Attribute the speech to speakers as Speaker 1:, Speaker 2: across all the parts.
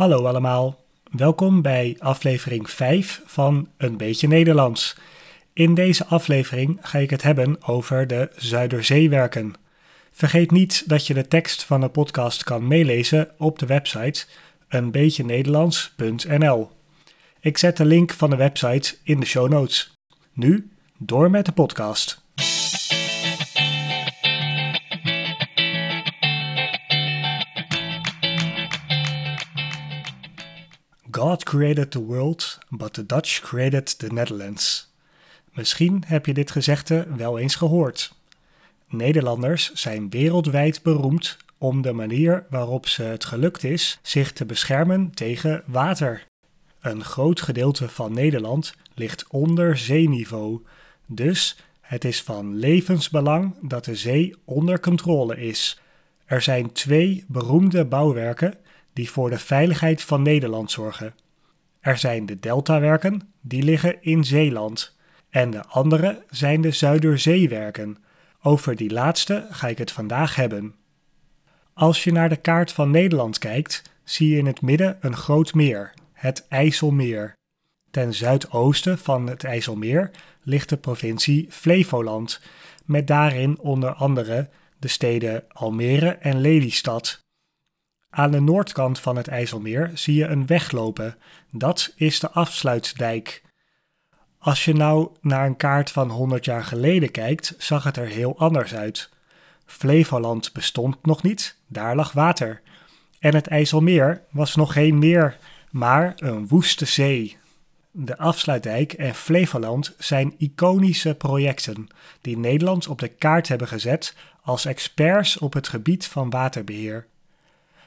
Speaker 1: Hallo allemaal, welkom bij aflevering 5 van Een beetje Nederlands. In deze aflevering ga ik het hebben over de Zuiderzeewerken. Vergeet niet dat je de tekst van de podcast kan meelezen op de website eenbeetjenederlands.nl. Ik zet de link van de website in de show notes. Nu door met de podcast. God created the world, but the Dutch created the Netherlands. Misschien heb je dit gezegde wel eens gehoord. Nederlanders zijn wereldwijd beroemd om de manier waarop ze het gelukt is zich te beschermen tegen water. Een groot gedeelte van Nederland ligt onder zeeniveau, dus het is van levensbelang dat de zee onder controle is. Er zijn twee beroemde bouwwerken die voor de veiligheid van Nederland zorgen. Er zijn de deltawerken, die liggen in Zeeland. En de andere zijn de Zuiderzeewerken. Over die laatste ga ik het vandaag hebben. Als je naar de kaart van Nederland kijkt, zie je in het midden een groot meer, het IJsselmeer. Ten zuidoosten van het IJsselmeer ligt de provincie Flevoland, met daarin onder andere de steden Almere en Lelystad. Aan de noordkant van het IJsselmeer zie je een weg lopen. Dat is de afsluitdijk. Als je nou naar een kaart van 100 jaar geleden kijkt, zag het er heel anders uit. Flevoland bestond nog niet, daar lag water. En het IJsselmeer was nog geen meer, maar een woeste zee. De afsluitdijk en Flevoland zijn iconische projecten die Nederland op de kaart hebben gezet als experts op het gebied van waterbeheer.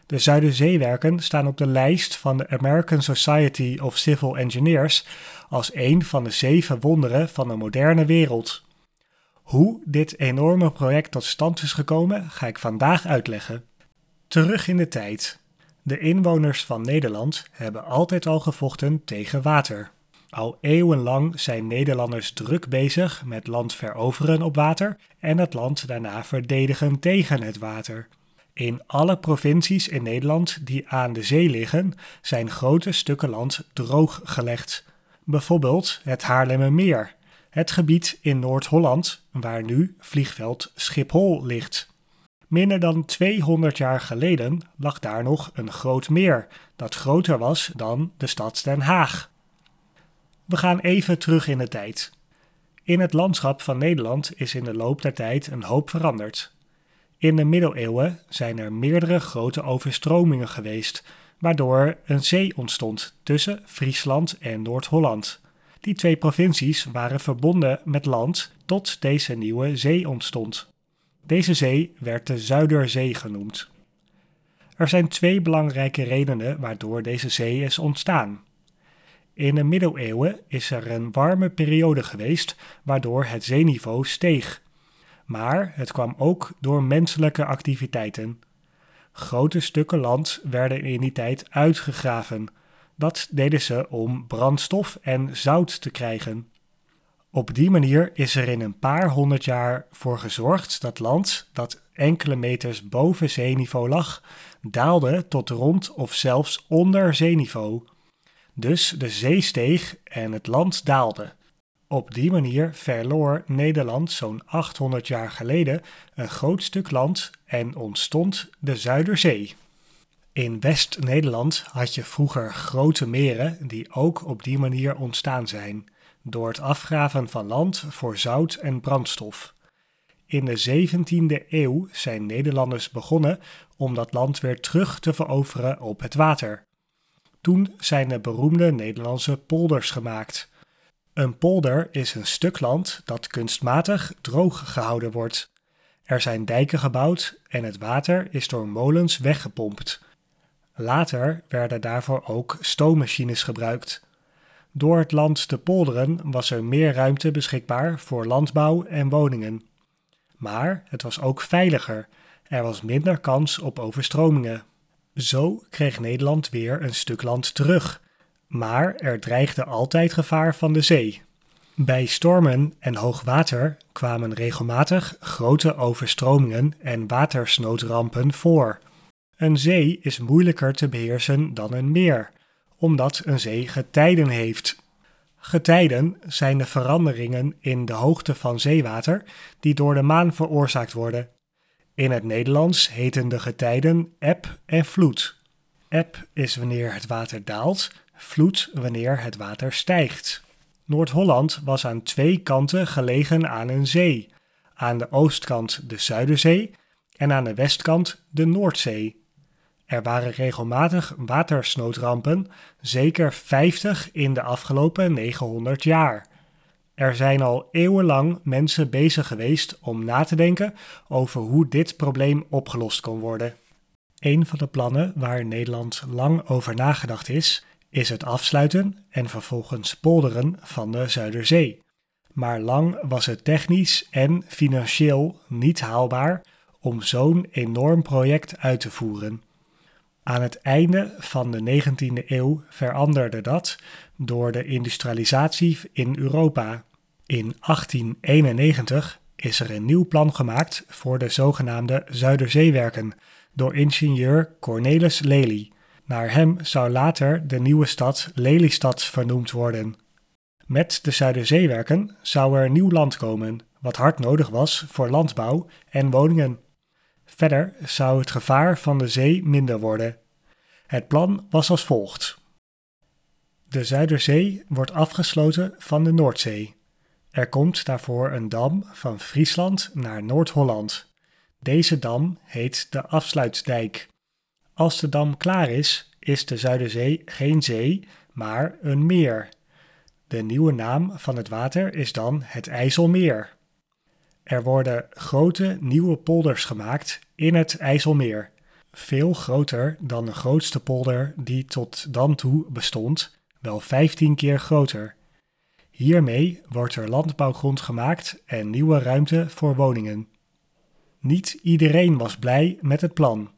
Speaker 1: De Zuiderzeewerken staan op de lijst van de American Society of Civil Engineers als een van de zeven wonderen van de moderne wereld. Hoe dit enorme project tot stand is gekomen, ga ik vandaag uitleggen. Terug in de tijd. De inwoners van Nederland hebben altijd al gevochten tegen water. Al eeuwenlang zijn Nederlanders druk bezig met land veroveren op water en het land daarna verdedigen tegen het water. In alle provincies in Nederland die aan de zee liggen, zijn grote stukken land drooggelegd. Bijvoorbeeld het Haarlemmermeer, het gebied in Noord-Holland waar nu vliegveld Schiphol ligt. Minder dan 200 jaar geleden lag daar nog een groot meer dat groter was dan de stad Den Haag. We gaan even terug in de tijd. In het landschap van Nederland is in de loop der tijd een hoop veranderd. In de middeleeuwen zijn er meerdere grote overstromingen geweest, waardoor een zee ontstond tussen Friesland en Noord-Holland. Die twee provincies waren verbonden met land tot deze nieuwe zee ontstond. Deze zee werd de Zuiderzee genoemd. Er zijn twee belangrijke redenen waardoor deze zee is ontstaan. In de middeleeuwen is er een warme periode geweest waardoor het zeeniveau steeg maar het kwam ook door menselijke activiteiten. Grote stukken land werden in die tijd uitgegraven. Dat deden ze om brandstof en zout te krijgen. Op die manier is er in een paar honderd jaar voor gezorgd dat land, dat enkele meters boven zeeniveau lag, daalde tot rond of zelfs onder zeeniveau. Dus de zee steeg en het land daalde. Op die manier verloor Nederland zo'n 800 jaar geleden een groot stuk land en ontstond de Zuiderzee. In West-Nederland had je vroeger grote meren die ook op die manier ontstaan zijn, door het afgraven van land voor zout en brandstof. In de 17e eeuw zijn Nederlanders begonnen om dat land weer terug te veroveren op het water. Toen zijn de beroemde Nederlandse polders gemaakt. Een polder is een stuk land dat kunstmatig droog gehouden wordt. Er zijn dijken gebouwd en het water is door molens weggepompt. Later werden daarvoor ook stoommachines gebruikt. Door het land te polderen was er meer ruimte beschikbaar voor landbouw en woningen. Maar het was ook veiliger. Er was minder kans op overstromingen. Zo kreeg Nederland weer een stuk land terug maar er dreigde altijd gevaar van de zee. Bij stormen en hoogwater kwamen regelmatig grote overstromingen en watersnoodrampen voor. Een zee is moeilijker te beheersen dan een meer, omdat een zee getijden heeft. Getijden zijn de veranderingen in de hoogte van zeewater die door de maan veroorzaakt worden. In het Nederlands heten de getijden eb en vloed. Eb is wanneer het water daalt, vloed wanneer het water stijgt. Noord-Holland was aan twee kanten gelegen aan een zee. Aan de oostkant de Zuiderzee en aan de westkant de Noordzee. Er waren regelmatig watersnoodrampen, zeker 50 in de afgelopen 900 jaar. Er zijn al eeuwenlang mensen bezig geweest om na te denken over hoe dit probleem opgelost kon worden. Een van de plannen waar Nederland lang over nagedacht is, is het afsluiten en vervolgens polderen van de Zuiderzee. Maar lang was het technisch en financieel niet haalbaar om zo'n enorm project uit te voeren. Aan het einde van de 19e eeuw veranderde dat door de industrialisatie in Europa. In 1891 is er een nieuw plan gemaakt voor de zogenaamde Zuiderzeewerken door ingenieur Cornelis Lely. Naar hem zou later de nieuwe stad Lelystad vernoemd worden. Met de Zuiderzeewerken zou er nieuw land komen, wat hard nodig was voor landbouw en woningen. Verder zou het gevaar van de zee minder worden. Het plan was als volgt. De Zuiderzee wordt afgesloten van de Noordzee. Er komt daarvoor een dam van Friesland naar Noord-Holland. Deze dam heet de Afsluitdijk. Als de dam klaar is, is de Zuiderzee geen zee, maar een meer. De nieuwe naam van het water is dan het IJsselmeer. Er worden grote nieuwe polders gemaakt in het IJsselmeer, veel groter dan de grootste polder die tot dan toe bestond, wel 15 keer groter. Hiermee wordt er landbouwgrond gemaakt en nieuwe ruimte voor woningen. Niet iedereen was blij met het plan.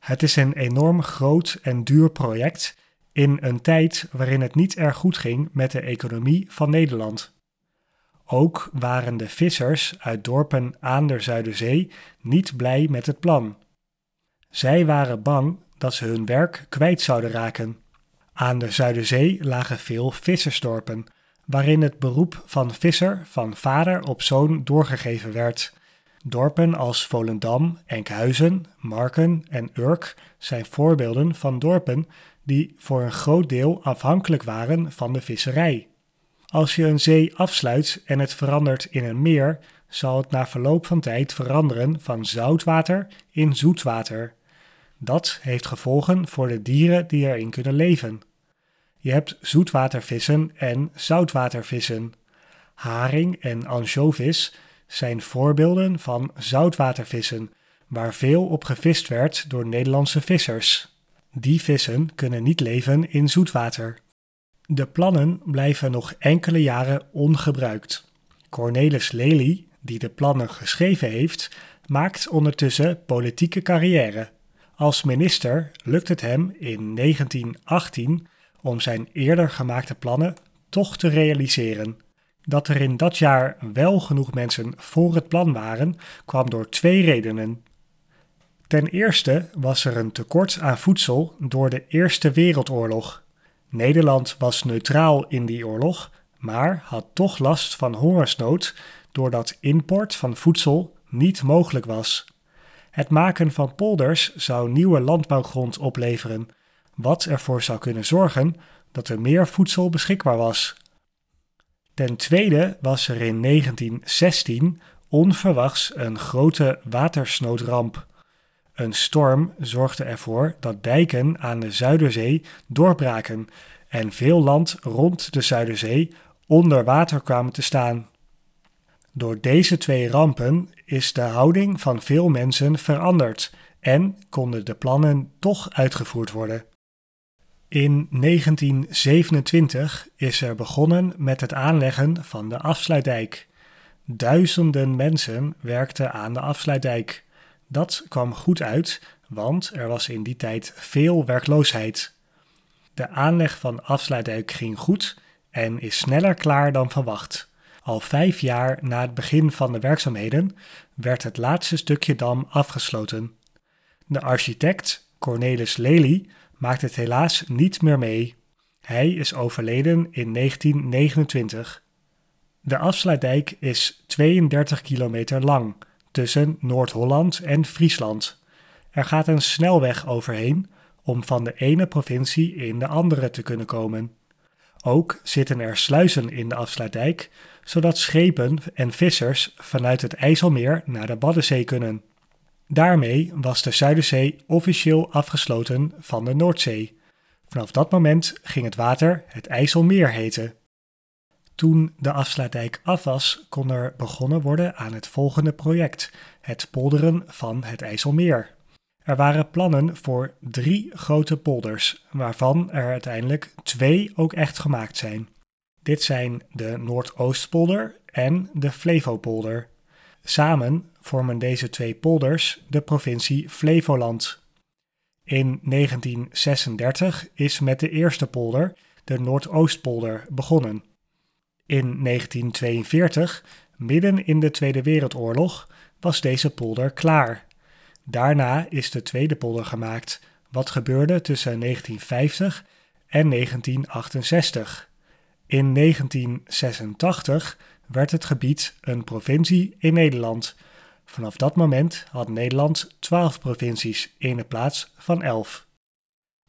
Speaker 1: Het is een enorm groot en duur project in een tijd waarin het niet erg goed ging met de economie van Nederland. Ook waren de vissers uit dorpen aan de Zuiderzee niet blij met het plan. Zij waren bang dat ze hun werk kwijt zouden raken. Aan de Zuiderzee lagen veel vissersdorpen, waarin het beroep van visser van vader op zoon doorgegeven werd. Dorpen als Volendam, Enkhuizen, Marken en Urk zijn voorbeelden van dorpen die voor een groot deel afhankelijk waren van de visserij. Als je een zee afsluit en het verandert in een meer, zal het na verloop van tijd veranderen van zoutwater in zoetwater. Dat heeft gevolgen voor de dieren die erin kunnen leven. Je hebt zoetwatervissen en zoutwatervissen. Haring en ansjovis zijn voorbeelden van zoutwatervissen, waar veel op gevist werd door Nederlandse vissers. Die vissen kunnen niet leven in zoetwater. De plannen blijven nog enkele jaren ongebruikt. Cornelis Lely, die de plannen geschreven heeft, maakt ondertussen politieke carrière. Als minister lukt het hem in 1918 om zijn eerder gemaakte plannen toch te realiseren. Dat er in dat jaar wel genoeg mensen voor het plan waren, kwam door twee redenen. Ten eerste was er een tekort aan voedsel door de Eerste Wereldoorlog. Nederland was neutraal in die oorlog, maar had toch last van hongersnood doordat import van voedsel niet mogelijk was. Het maken van polders zou nieuwe landbouwgrond opleveren, wat ervoor zou kunnen zorgen dat er meer voedsel beschikbaar was. Ten tweede was er in 1916 onverwachts een grote watersnoodramp. Een storm zorgde ervoor dat dijken aan de Zuiderzee doorbraken en veel land rond de Zuiderzee onder water kwamen te staan. Door deze twee rampen is de houding van veel mensen veranderd en konden de plannen toch uitgevoerd worden. In 1927 is er begonnen met het aanleggen van de afsluitdijk. Duizenden mensen werkten aan de afsluitdijk. Dat kwam goed uit, want er was in die tijd veel werkloosheid. De aanleg van afsluitdijk ging goed en is sneller klaar dan verwacht. Al vijf jaar na het begin van de werkzaamheden werd het laatste stukje dam afgesloten. De architect Cornelis Lely maakt het helaas niet meer mee. Hij is overleden in 1929. De afsluitdijk is 32 kilometer lang tussen Noord-Holland en Friesland. Er gaat een snelweg overheen om van de ene provincie in de andere te kunnen komen. Ook zitten er sluizen in de afsluitdijk, zodat schepen en vissers vanuit het IJsselmeer naar de Waddenzee kunnen. Daarmee was de Zuiderzee officieel afgesloten van de Noordzee. Vanaf dat moment ging het water het IJsselmeer heten. Toen de afsluitdijk af was, kon er begonnen worden aan het volgende project: het polderen van het IJsselmeer. Er waren plannen voor drie grote polders, waarvan er uiteindelijk twee ook echt gemaakt zijn. Dit zijn de Noordoostpolder en de Flevopolder. Samen vormen deze twee polders de provincie Flevoland. In 1936 is met de eerste polder, de Noordoostpolder, begonnen. In 1942, midden in de Tweede Wereldoorlog, was deze polder klaar. Daarna is de tweede polder gemaakt, wat gebeurde tussen 1950 en 1968. In 1986 werd het gebied een provincie in Nederland. Vanaf dat moment had Nederland 12 provincies in de plaats van 11.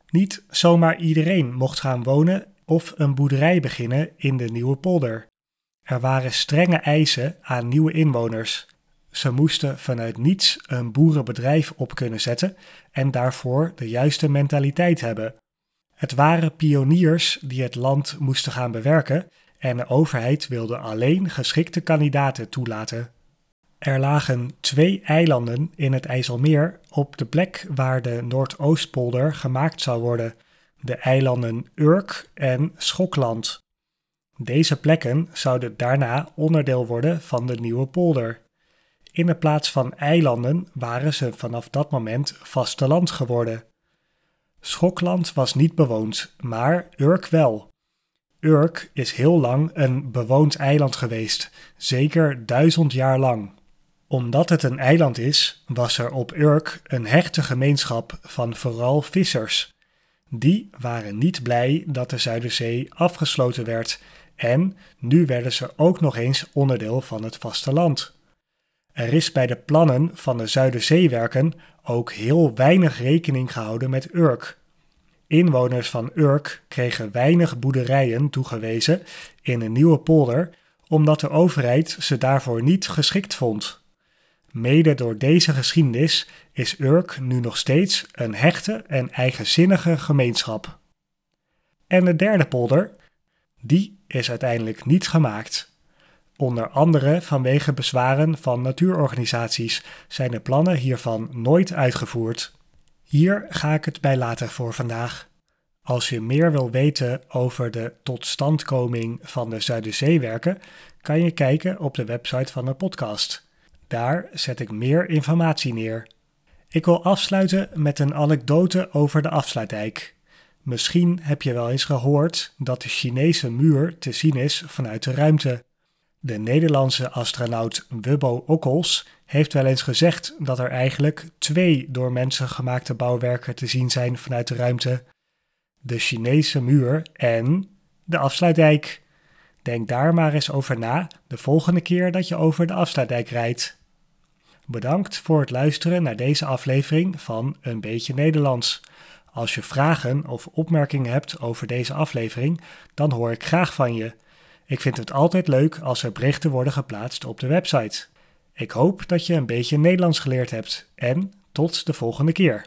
Speaker 1: Niet zomaar iedereen mocht gaan wonen of een boerderij beginnen in de nieuwe polder. Er waren strenge eisen aan nieuwe inwoners. Ze moesten vanuit niets een boerenbedrijf op kunnen zetten en daarvoor de juiste mentaliteit hebben. Het waren pioniers die het land moesten gaan bewerken en de overheid wilde alleen geschikte kandidaten toelaten. Er lagen twee eilanden in het IJsselmeer op de plek waar de Noordoostpolder gemaakt zou worden, de eilanden Urk en Schokland. Deze plekken zouden daarna onderdeel worden van de nieuwe polder. In de plaats van eilanden waren ze vanaf dat moment vasteland geworden. Schokland was niet bewoond, maar Urk wel. Urk is heel lang een bewoond eiland geweest, zeker duizend jaar lang. Omdat het een eiland is, was er op Urk een hechte gemeenschap van vooral vissers. Die waren niet blij dat de Zuiderzee afgesloten werd en nu werden ze ook nog eens onderdeel van het vasteland. Er is bij de plannen van de Zuiderzeewerken ook heel weinig rekening gehouden met Urk. Inwoners van Urk kregen weinig boerderijen toegewezen in een nieuwe polder, omdat de overheid ze daarvoor niet geschikt vond. Mede door deze geschiedenis is Urk nu nog steeds een hechte en eigenzinnige gemeenschap. En de derde polder, die is uiteindelijk niet gemaakt. Onder andere vanwege bezwaren van natuurorganisaties zijn de plannen hiervan nooit uitgevoerd. Hier ga ik het bij laten voor vandaag. Als je meer wil weten over de totstandkoming van de Zuiderzeewerken, kan je kijken op de website van de podcast. Daar zet ik meer informatie neer. Ik wil afsluiten met een anekdote over de afsluitdijk. Misschien heb je wel eens gehoord dat de Chinese muur te zien is vanuit de ruimte. De Nederlandse astronaut Wubbo Okkels heeft wel eens gezegd dat er eigenlijk twee door mensen gemaakte bouwwerken te zien zijn vanuit de ruimte: de Chinese muur en de afsluitdijk. Denk daar maar eens over na de volgende keer dat je over de afsluitdijk rijdt. Bedankt voor het luisteren naar deze aflevering van Een beetje Nederlands. Als je vragen of opmerkingen hebt over deze aflevering, dan hoor ik graag van je. Ik vind het altijd leuk als er berichten worden geplaatst op de website. Ik hoop dat je een beetje Nederlands geleerd hebt en tot de volgende keer.